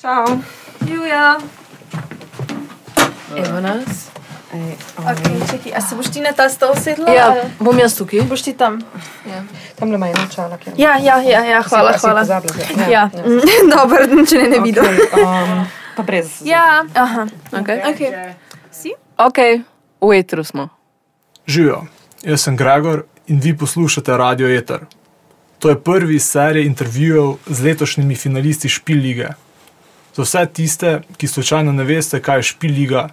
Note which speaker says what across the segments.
Speaker 1: Čau.
Speaker 2: Julia.
Speaker 3: Evo nas. Ej,
Speaker 2: Okay, čekaj, a se boš ti na ta stol sedla?
Speaker 3: Ja,
Speaker 2: ali
Speaker 3: bom jaz tukaj.
Speaker 2: Boš ti tam?
Speaker 1: Tam le ima eno čalo, je.
Speaker 2: Ja, ja, ja, ja hvala, hvala. Ja, dobro, če ne, ne vidim.
Speaker 1: Um, pa brez.
Speaker 2: Ja, aha,
Speaker 3: Okay.
Speaker 2: ok. Si?
Speaker 3: ok, v etru smo.
Speaker 4: Živijo, jaz sem Gregor in vi poslušate Radio Eter. To je prvi iz serije intervjujev z letošnjimi finalisti Špil lige. Za vse tiste, ki slučajno ne veste, kaj je Špil liga,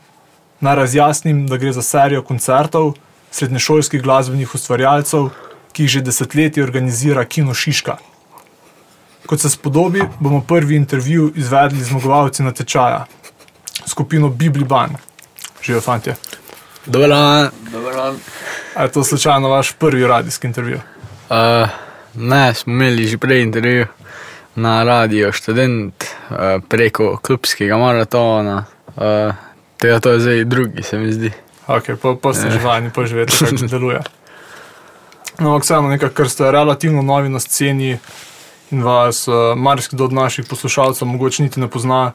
Speaker 4: naj razjasnim, da gre za serijo koncertov srednješolskih glasbenih ustvarjalcev, ki jih že desetletje organizira Kino Šiška. Kot se spodobi, bomo prvi intervju izvedli z zmagovalci natečaja, skupino Bibliban. Živijo, fantje.
Speaker 5: Dobar dan.
Speaker 4: A je to slučajno vaš prvi radijski intervju?
Speaker 5: Uh, ne, smo imeli že prej intervju na radio študent preko klubskega maratona. Uh, tega to je zdaj drugi, se mi zdi.
Speaker 4: Ok, pa, pa ste že vajeni, pa že veste, kako deluje. No, ampak vseeno nekaj, ker ste relativno novi na sceni in vas uh, marsikdo od naših poslušalcev mogoče niti ne pozna,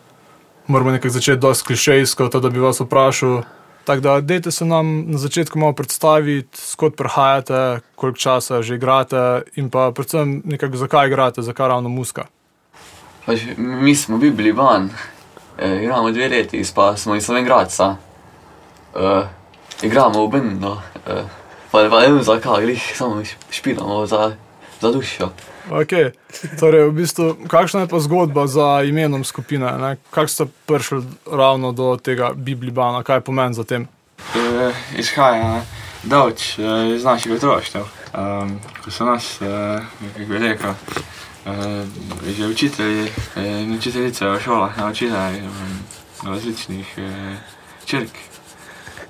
Speaker 4: moramo nekaj začeti dosti klišejsko, da bi vas vprašal. Tako da, dejte se nam na začetku malo predstaviti, skot prihajate, koliko časa že igrate in pa predvsem nekaj, zakaj igrate, zakaj ravno muska.
Speaker 6: Pač, mi smo bili van, e, igramo dve leti, pa smo iz Slovengradca. E, igramo v Bendu, e, pa, pa ne vem zakaj, glih samo špilamo za, za dušo.
Speaker 4: Okay. Torej, v bistvu, kakšna je pa zgodba za imenom skupine? ne? Kako ste prišli ravno do tega Biblibana, kaj pomeni za tem?
Speaker 7: Eh, izhaja davč eh, iz našega otroštva. Um, ko so nas, eh, kako bi rekel, že učitelji eh, in učiteljice v šolah naučili um, različnih eh, črk,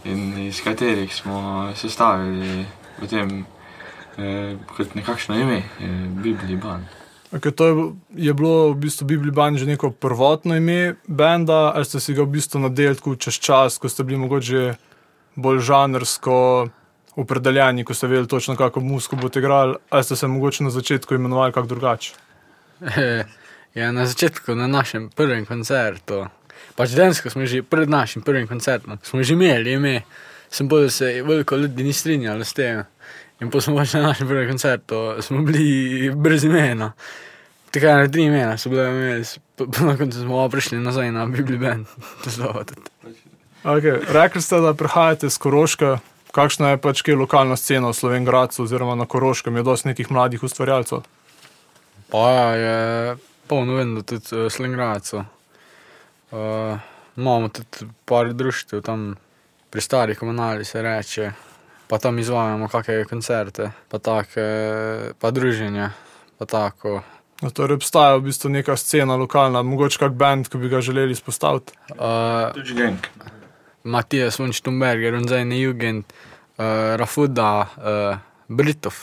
Speaker 7: in iz katerih smo sestavili potem eh, kot nekakšno ime, eh, Bibliban.
Speaker 4: Okay, to je, je bilo v bistvu Bibliban že neko prvotno ime benda, ali ste si ga v bistvu nadeli tako čez čas, ko ste bili mogoče bolj žanrsko opredeljeni, ko ste vedeli točno, kako musko boste igrali, ali ste se mogoče na začetku imenovali kako drugače?
Speaker 5: ja, na začetku, na našem prvem koncertu, pač dejansko smo že pred našim prvim koncertom, smo že imeli ime, sem bolj se veliko ljudi ni strinjalo s tem. In pa smo pač na našem prvem koncertu, smo bili brez imena. Tako na tri imena so bile imeli, na koncu smo prišli nazaj na Bibli Band.
Speaker 4: Okay. Rekli ste, da prihajate iz Koroške. Kakšna je pač lokalna scena v Slovengradcu oziroma na Koroškem? Je dosti nekih mladih ustvarjalcev.
Speaker 5: Pa ja, je polno vedno tudi v Slengradcu. Uh, imamo tudi par društev tam pri starih komunali se reče, pa tam izvajamo kakšne koncerte, pa take, pa druženja, pa tako.
Speaker 4: No, torej obstaja v bistvu neka scena lokalna, mogoče kak bend, ki bi ga želeli izpostaviti.
Speaker 5: Uh,
Speaker 7: Tudi gang.
Speaker 5: Matijas Vonštumberger, on zdaj ne Jugend, uh, Rafuda, uh, Britov,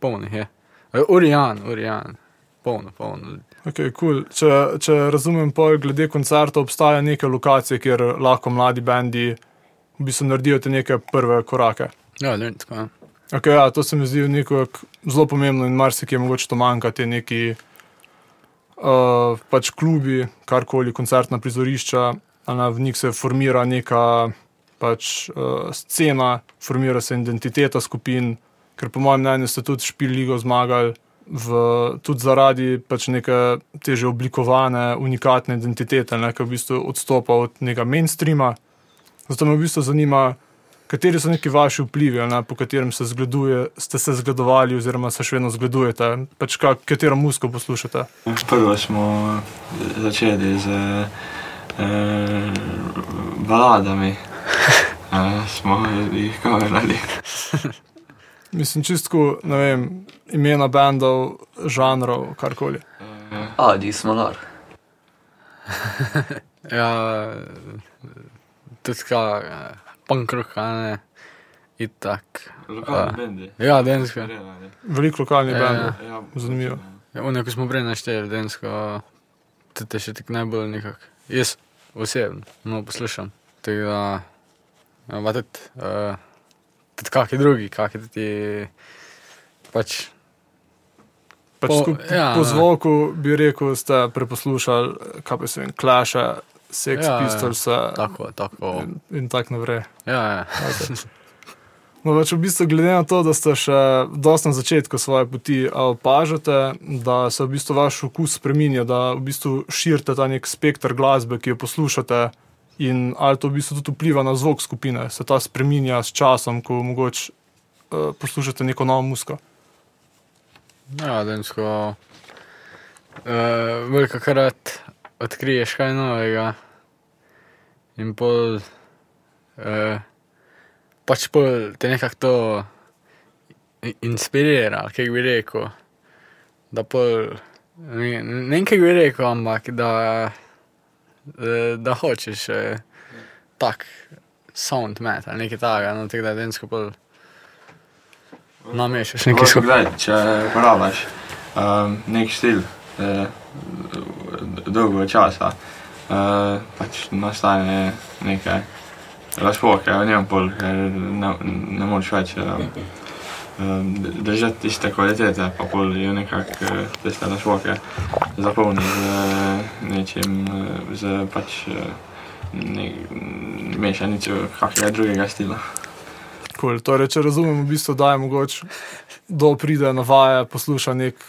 Speaker 5: polnih je. Uh, Urijan, Urijan, polno, polno.
Speaker 4: Okay, cool. če, če razumem, pol, glede koncertov obstajajo neke lokacije, kjer lahko mladi bendi v bistvu naredijo te neke prve korake.
Speaker 5: Ja, ne tako je.
Speaker 4: Okay, ja, to se mi zdi zelo pomembno in marsikje mogoče to manjka, te neki uh, pač klubi, karkoli, koncertna prizorišča, na v njih se formira neka pač, uh, scena, formira se identiteta skupin, ker po mojem mnenju ste tudi špil ligo zmagali. V, tudi zaradi pač neke teže oblikovane, unikatne identitete, ne, ki v bistvu odstopa od nekega mainstreama. Zato me v bistvu zanima, kateri so neki vaši vplivi, ne, po katerem se zgleduje, ste se zgledovali, oziroma se še vedno zgledujete, pač ka, katero musko poslušate.
Speaker 7: Prvo smo začeli z eh, baladami, eh, smo jih kamerali.
Speaker 4: Mislim, čistko, ne vem, imena bendov, žanrov, karkoli.
Speaker 6: Adi smo nar.
Speaker 5: Ja, tudi kaj, punk rock, a ne, itak.
Speaker 7: Lokalni bendi.
Speaker 5: Ja, densko.
Speaker 4: Veliko lokalnih
Speaker 5: Ja,
Speaker 4: bendov,
Speaker 7: Ja,
Speaker 4: zanimivo.
Speaker 5: Ja, ono, ko smo prej našteli, densko, je še tako najbolj nekako. Jaz osebno, no, poslušam. Da, ja, tudi, uh, tudi kakšni drugi, kakšni tudi, pač,
Speaker 4: Pač
Speaker 5: Po-
Speaker 4: po,
Speaker 5: ja,
Speaker 4: ja, po
Speaker 5: ne.
Speaker 4: zvoku bi rekel, ste preposlušali, kaj pa se vem, Clash, Sex
Speaker 5: Ja,
Speaker 4: ja,
Speaker 5: ja.
Speaker 4: Pistols
Speaker 5: Tako, tako.
Speaker 4: in, in tako naprej.
Speaker 5: Ja, ja.
Speaker 4: No, pač v bistvu, glede na to, da ste še dosti na začetku svoje poti, opažate, da se v bistvu vaš okus spremenja, da v bistvu širite ta nek spektr glasbe, ki jo poslušate, in ali to v bistvu tudi vpliva na zvok skupine, se ta spremenja s časom, ko mogoče uh, poslušate neko novo muziko.
Speaker 5: Ja, dejansko. Uh, Veliko krat odkriješ kaj novega in pol. Uh, pač pol te nekako to inspirira, kaj bi rekel. Da pol. Ne, ne vem, kaj bi rekel, ampak da, eh, da hočeš eh, tak sound met ali nekaj takega, no tega, da dejansko pol. Namešaš nekaj skupaj.
Speaker 7: skupaj. Če uporabljaš um, nek stil eh, dolgo časa, eh, pač nastane nekaj razpoke v njem, pol, ker ne, ne moreš več eh, držati iste kvalitete, pa pol je nekako eh, tiste razpoke zapolni z eh, nečim, eh, z pač ne, mešanico kakega drugega stila.
Speaker 4: Cool. Torej, če razumem, v bistvu, da je mogoče, da pride na vaje, posluša nek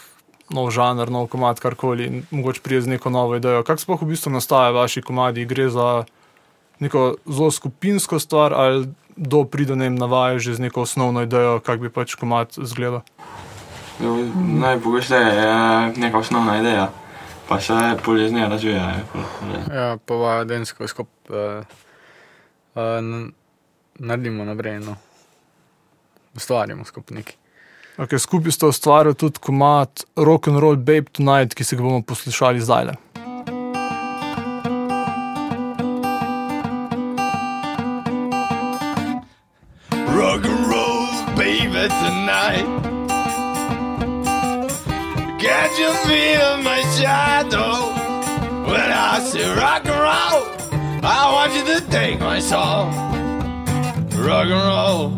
Speaker 4: nov žanr, nov komat, karkoli, in mogoče pride z neko novo idejo. Kako sploh v bistvu nastajajo vaši komadi? Gre za neko zelo skupinsko stvar, ali do pride ne vem, na vaje že z neko osnovno idejo, kako bi pač komat izgledal?
Speaker 7: Jo, Najpogosteje je neka osnovna ideja, pa se pol iz nje razvija. je pol, že.
Speaker 5: Ja, pa pa densko skupaj uh, uh, naredimo naprej. No. Ustvarjamo skupaj nekaj.
Speaker 4: Okay, skupaj ste ustvarili tudi komat Rock and Roll Babe Tonight, ki se ga bomo poslušali zdaj.
Speaker 8: rock Can't you feel my shadow when I say rock and roll? I want you to take my soul. Rock and roll,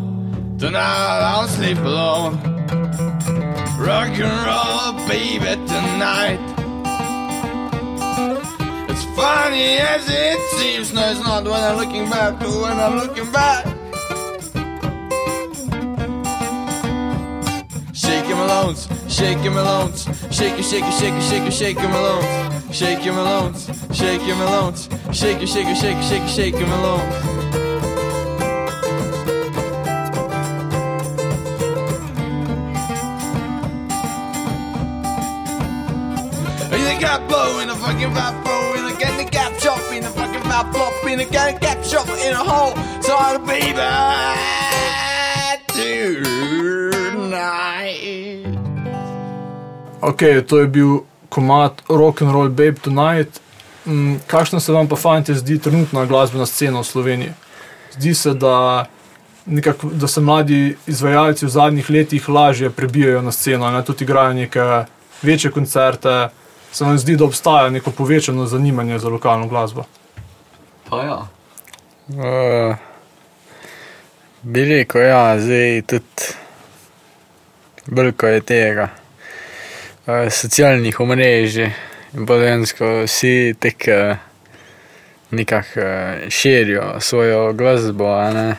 Speaker 8: tonight I'll sleep alone. Rock and roll, baby, tonight. It's funny as it seems, no, it's not when I'm looking back, when I'm looking back. Malones, shake your Malones, shake your, shake your, shake your, shake your, shake your Malones, shake your Malones, shake your Malones, shake your, shake your, shake your, shake your, shake your Malones. You think in a fucking vibe, in a get the gap chop in a fucking vibe, flop in a get a gap chop in a hole, so I'll be back to
Speaker 4: Ok, to je bil komat Rock and Roll Babe Tonight. Mm, kakšna se vam pa, fanti, zdi trenutna glasbena scena v Sloveniji? Zdi se, da, nekako, da se mladi izvajalci v zadnjih letih lažje prebijajo na sceno, ne tudi igrajo neke večje koncerte. Se vam zdi, da obstaja neko povečano zanimanje za lokalno glasbo?
Speaker 6: Pa ja.
Speaker 5: Uh, bi rekel, ja, zdaj tudi veliko je tega, socialnih omrežij in pa dejansko vsi tek uh, nekako uh, širijo svojo glasbo, ne,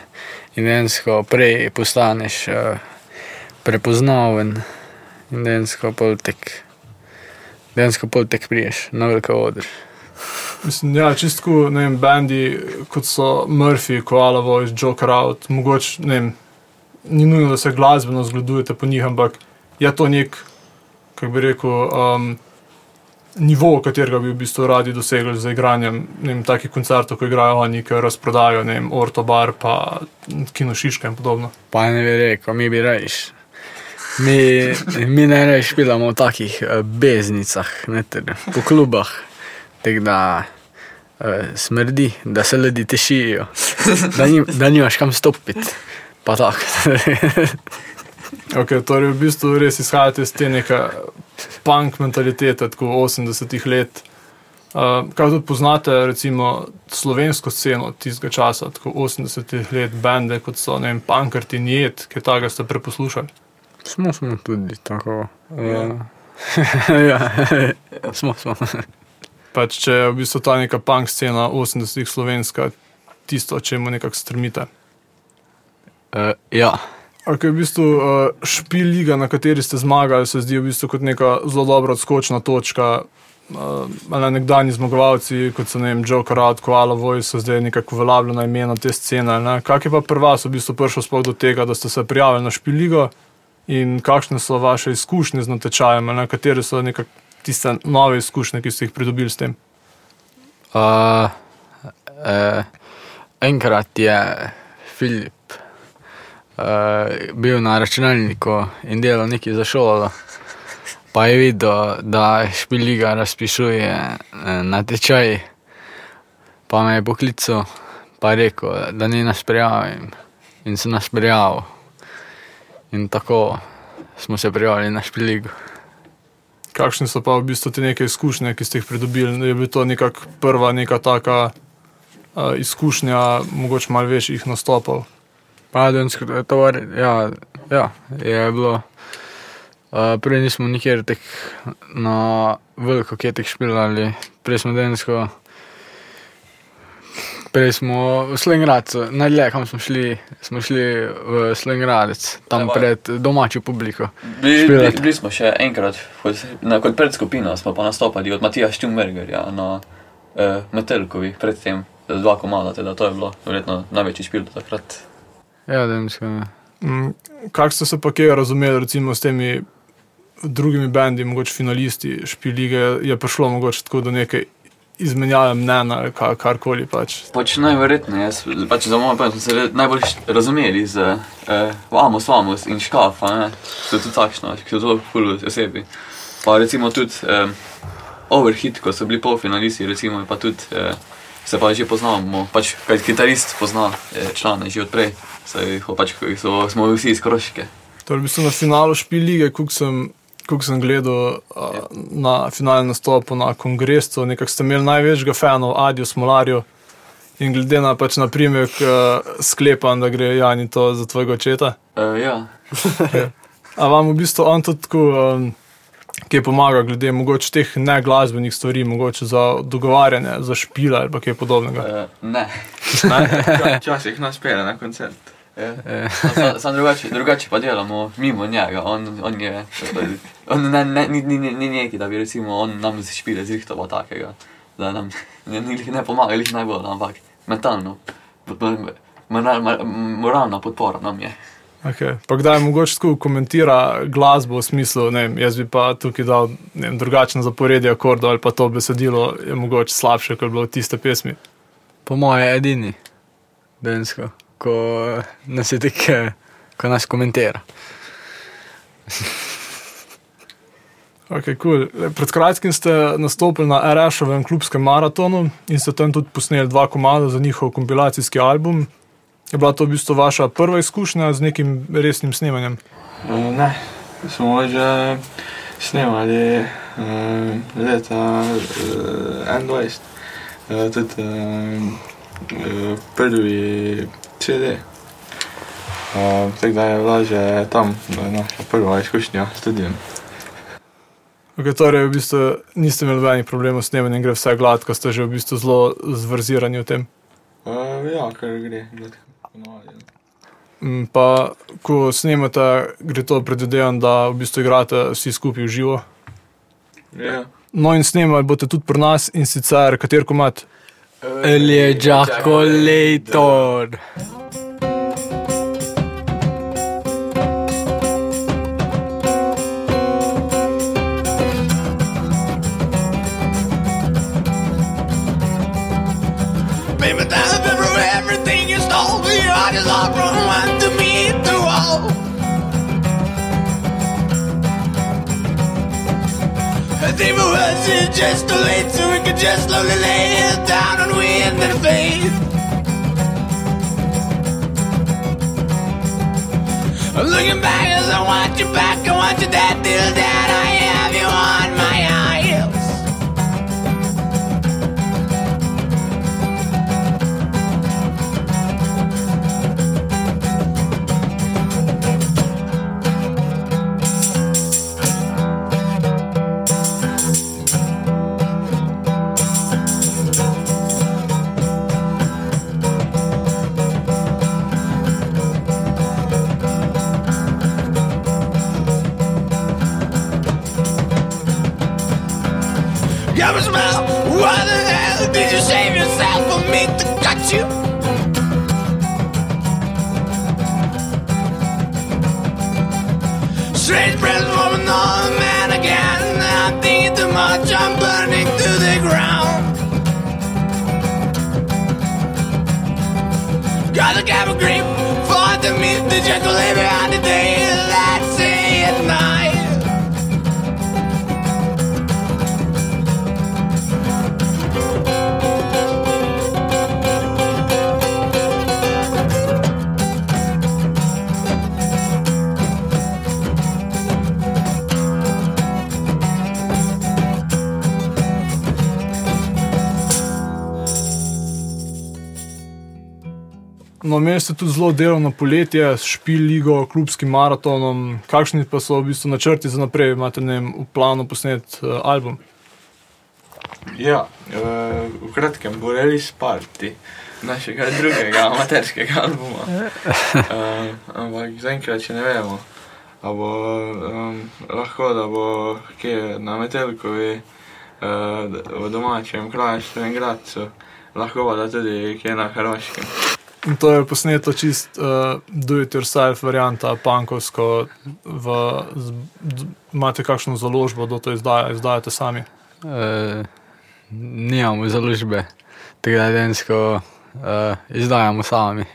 Speaker 5: in dejansko prej postaneš prepoznaven in dejansko pol tek. Dejansko pol tek priješ na veliko odr.
Speaker 4: Mislim, ja, čistko, ne vem, bendi kot so Murphy, Koala Voice, Joker Out, mogoče, ne vem, ni nujno, da se glasbeno zgledujete po njih, ampak je to nek, kako bi rekel, um, nivo, katerega bi v bistvu radi dosegli z igranjem, vem, takih koncertov, ko igrajo oni, ki razprodajo, ne vem, Orto Bar, pa Kino Šiška in podobno.
Speaker 5: Pa ne bi rekel, mi bi rejš. Mi, mi ne rejš špilamo v takih uh, beznicah, ne, ter, po klubah, tako da uh, smrdi, da se ljudi tešijo, da, ni, da nimaš kam stopiti. Pa tako.
Speaker 4: Okay, torej, v bistvu res izhajate iz te neke punk mentalitete, tako 80-ih let. Uh, kaj tudi poznate, recimo, slovensko sceno tistega časa, tako 80-ih let, bende kot so, ne vem, Pankrti in Jed, ki tega ste preposlušali.
Speaker 5: Smo, smo tudi tako. Uh, ja, smo, smo.
Speaker 4: Pač, če je v bistvu ta neka punk scena 80-ih slovenska, tisto, če mu nekako strmite.
Speaker 5: Uh, ja,
Speaker 4: Okay, v bistvu, uh, špil liga, na kateri ste zmagali, se zdi v bistvu kot neka zelo dobra odskočna točka. Uh, nekdani zmagovalci, kot so vem, Joe Karat, Koala Voice, so zdaj nekako uveljavljena imena te scene. Ne? Kak je pa pri vas v bistvu prišel sploh do tega, da ste se prijavili na špil ligo in kakšne so vaše izkušnje z natečajem, ne? katere so nekak tiste nove izkušnje, ki ste jih pridobili s tem?
Speaker 5: uh, uh, enkrat je Filip uh, bil na računalniku in delal nekaj za šolo. Pa je videl, da špiliga razpišuje eh, natečaj, pa me je poklical, pa je rekel, da ni nas prijavil. In se nas prijavil. In tako smo se prijavili na špiligo.
Speaker 4: Kakšne so pa v bistvu te neke izkušnje, ki ste jih pridobili? Je bila to nekako prva neka taka uh, izkušnja, mogoče malo večjih nastopov?
Speaker 5: Padensko tovar, ja, ja, je bilo. Uh, prej nismo nikjer tek na veliko ketih špilali, prej smo densko. Prej smo v Slengradcu, najdlje kam smo šli, smo šli v Slengradec, tam
Speaker 6: Evo.
Speaker 5: pred domačo publiko.
Speaker 6: Bili, bili, bili smo še enkrat, kot, na, kot predskupina smo pa nastopali od Matija Štumbergerja na uh, Metelkovi, predtem eh, dva komada, teda to je bilo verjetno največji špil do takrat.
Speaker 5: Ja, densko.
Speaker 4: Mm, Kako ste se pa kje razumeli, recimo s temi drugimi bendi, mogoče finalisti špilige, je prišlo mogoče tako do neke izmenjave mnenja ali ka- karkoli pač.
Speaker 6: Pač najverjetneje, jaz, pač za moj pojem smo se najbolj razumeli z uh, Vamos, Vamos in Škafa, ne, so tudi takšno, ki so zelo kul osebi. Pa recimo tudi um, Overhit, ko so bili polfinalisti, recimo, pa tudi uh, se pa že poznamo, pač kaj kitarist pozna člane že odprej, saj pač so, smo vsi iz Kroške.
Speaker 4: Torej, v bistvu na finalu špilige, koliko sem, koliko sem gledal uh, na finalnem nastopu na kongresu, nekako ste imeli največjega fanov, Adijo Smolarjo. In glede na pač na primer, uh, sklepam, da gre Jani to za tvojega očeta.
Speaker 6: Uh, ja,
Speaker 4: A vam v bistvu on tudi tako, um, ki pomaga, glede mogoče teh neglasbenih stvari, mogoče za dogovarjanje, za špila ali pa kaj podobnega.
Speaker 6: uh, ne.
Speaker 7: Včasih nas pele na koncert.
Speaker 6: Ja. Sam, sam drugače, drugače pa delamo mimo njega. On, on je, on ne, ne, ni, ni, ni, neki, da bi recimo on nam špile zrihtova takega, da nam ne, ni, ne pomaga, jih najbolj, ampak mentalno, moral, moralna podpora nam je.
Speaker 4: Okay. Pa kdaj mogoče tako komentira glasbo v smislu, ne vem, jaz bi pa tukaj dal vem, drugačno zaporedje akordov ali pa to besedilo je mogoče slabše, kot je bilo v tiste pesmi.
Speaker 5: Po moje edini, densko, ko nas je eh, ko nas komentira.
Speaker 4: Okay, cool. Pred kratkim ste nastopili na RŠ-ovem klubskem maratonu in ste tam tudi posneli dva komada za njihov kompilacijski album. Je bila to v bistvu vaša prva izkušnja z nekim resnim snemanjem?
Speaker 7: Ne, smo že snemali uh, leta uh, 21, uh, tudi prvi CD. Tako da je bila že tam naša prva izkušnja s studijem.
Speaker 4: Okay, torej, v bistvu niste imeli nobenih problemov s snemanjem, gre vse gladko, ste že v bistvu zelo zvrzirani v tem.
Speaker 7: Uh, ja, kar gre, gledaj. Ponovadi, ja.
Speaker 4: Mm, Pa, ko snemate, gre to predvidevam, da v bistvu igrate vsi skupaj v živo.
Speaker 7: Ja.
Speaker 4: No, in snemali boste tudi pri nas in sicer kater komat.
Speaker 5: Elje Jackolator.
Speaker 8: Baby, Your heart is all to me through all. It was it just too late, so we could just slowly lay it down and we ended the faith. Looking back as I want you back, I want you dead till dead. I have you on my eyes. A smile. Why the hell did you save yourself for me to cut you? Strange presence from another man again. I'm thinking too much. I'm burning to the ground. Gotta have a grip for the meat, to live behind the day. Let's
Speaker 4: No, meni ste tudi zelo delovno poletje, s špil ligo, klubskim maratonom. Kakšni pa so v bistvu načrti za naprej? Imate ne vem, v planu posnet uh, album?
Speaker 7: Ja, uh, v kratkem bo release party našega drugega amaterskega albuma. Uh, ampak zaenkrat še ne vemo. A bo um, lahko, da bo kje na Metelkovi, uh, v domačem kraju, v Gradcu, lahko pa da tudi kje na Hrvaškem.
Speaker 4: In to je posneto čist uh, do-it-yourself varianta, pankovsko. V, z, d, imate kakšno založbo, da to izdaja, izdajate sami?
Speaker 5: Uh, nimamo založbe, tega dejansko uh, izdajamo sami.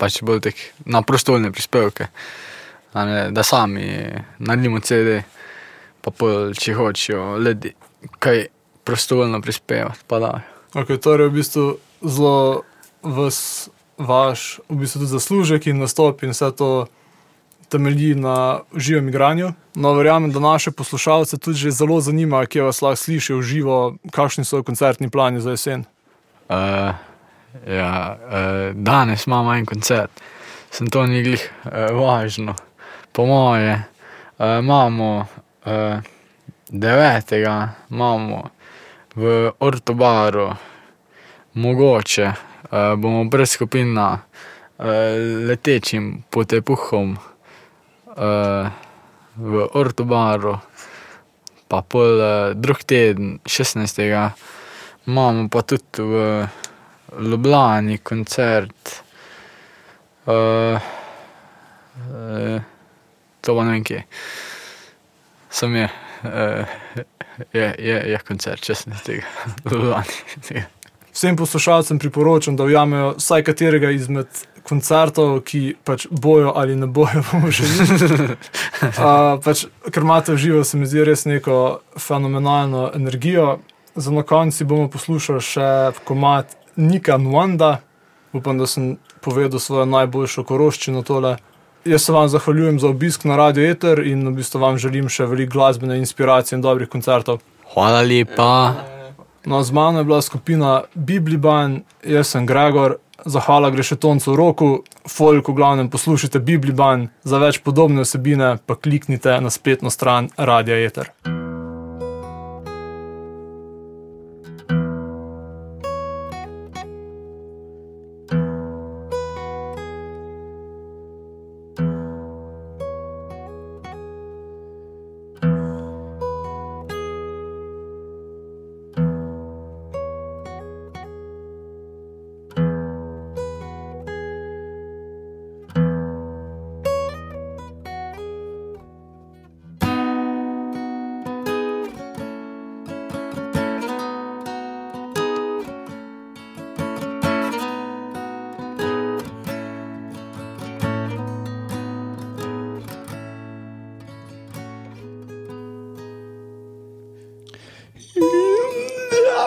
Speaker 5: Pač bolj tek na prostovoljne prispevke, ne, da sami naredimo CD, pa pol, če hočejo ljudi kaj prostovoljno prispevati, pa da.
Speaker 4: Okay, torej, v bistvu zelo vas vaš v bistvu tudi zaslužek in nastop in vse to temelji na živem igranju. No, verjamem, da naše poslušalce tudi že zelo zanima, kje vas lahko slišijo živo, kakšni so koncertni plani za jesen.
Speaker 5: Uh, ja, uh, danes imamo en koncert, sem to ni glih uh, važno. Po moje uh, imamo uh, devetega, imamo v Ortobaru, mogoče bomo brez skupina uh, letečim potepuhom uh, v Ortobaru, pa pol drug teden, 16. imamo pa tudi v Ljubljani koncert. To pa ne vem kje. Sam je, je, je, je koncert 16. v Ljubljani
Speaker 4: vsem poslušalcem priporočam, da ujamejo vsaj katerega izmed koncertov, ki pač bojo ali ne bojo, bomo že videli. Uh, pač, ker imate v živo, se mi zdi res neko fenomenalno energijo. Za na koncu bomo poslušali še komat Nika Nwanda, upam, da sem povedal svojo najboljšo koroščino tole. Jaz se vam zahvaljujem za obisk na Radio Eter in v bistvu vam želim še veliko glasbene inspiracije in dobrih koncertov.
Speaker 5: Hvala lepa.
Speaker 4: No, z mano je bila skupina Bibliban, jaz sem Gregor, zahvala gre še toncu v roku, folk v glavnem poslušajte Bibliban, za več podobne vsebine pa kliknite na spletno stran Radia Eter.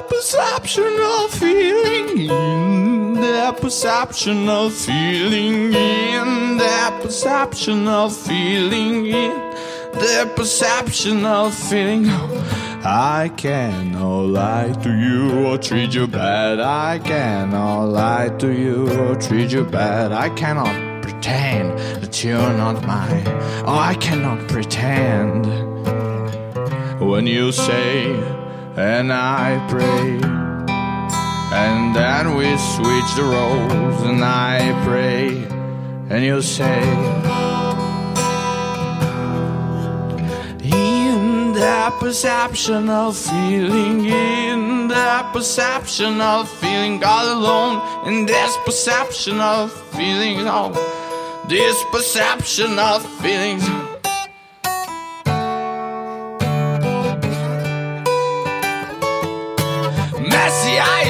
Speaker 8: Perception of feeling in. Their perception of feeling in. Their perception of feeling in. Their perception of feeling I cannot lie to you or treat you bad. I cannot lie to you or treat you bad. I cannot pretend that you're not mine. Oh I cannot pretend. When you say and I pray. And then we switch the roles, and I pray, and you say, In the that perception of feeling in that perception of feeling all alone in this perception of feeling oh this perception of feelings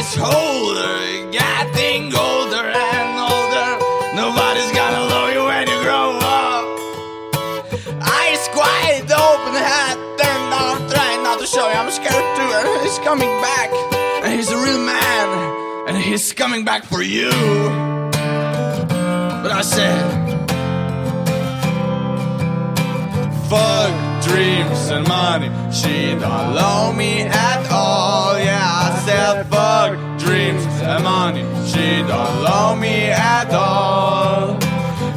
Speaker 8: Eyes holder, getting older and older. Nobody's gonna love you when you grow up. Eyes wide open, head turned down, trying not to show you I'm scared too. And he's coming back, and he's a real man, and he's coming back for you. But I said, fuck dreams and money. She don't love me at all. Yeah, I said fuck dreams and money. She don't love me at all.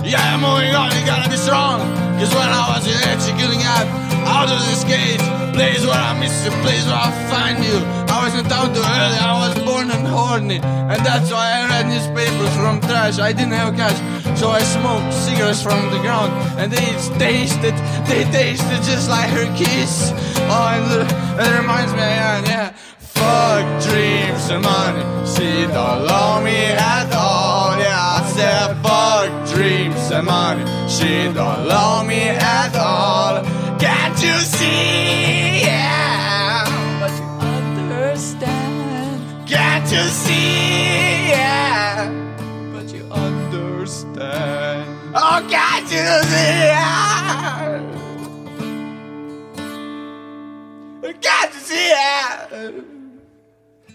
Speaker 8: Yeah, moving on, you gotta be strong. Cause when I was you're getting out, out of this cage. Place where I miss you, place where I find you. I wasn't out too early, I was and horny. And that's why I read newspapers from trash. I didn't have cash, so I smoked cigarettes from the ground. And they tasted, they tasted just like her kiss. Oh, and it, it reminds me, yeah, yeah. Fuck dreams and money, she don't love me at all. Yeah, I said fuck dreams and money, she don't love me at all. Can't you see? You see? Yeah, but you understand. Oh, can't you see? Yeah. Can't you see? Yeah.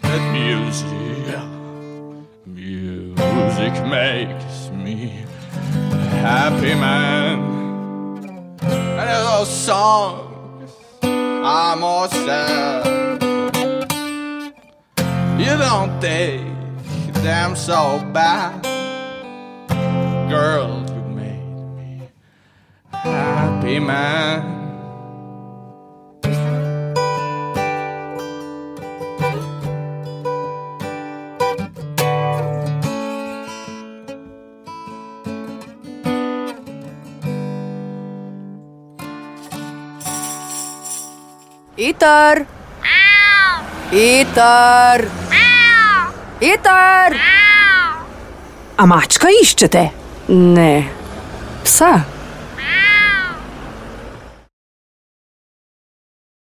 Speaker 8: That music, music makes me a happy man. And those songs are more sad. You don't take them so bad, girl. You made me a happy man.
Speaker 3: Itar! Itar! Itar!
Speaker 9: A mačka iščete?
Speaker 3: Ne, psa.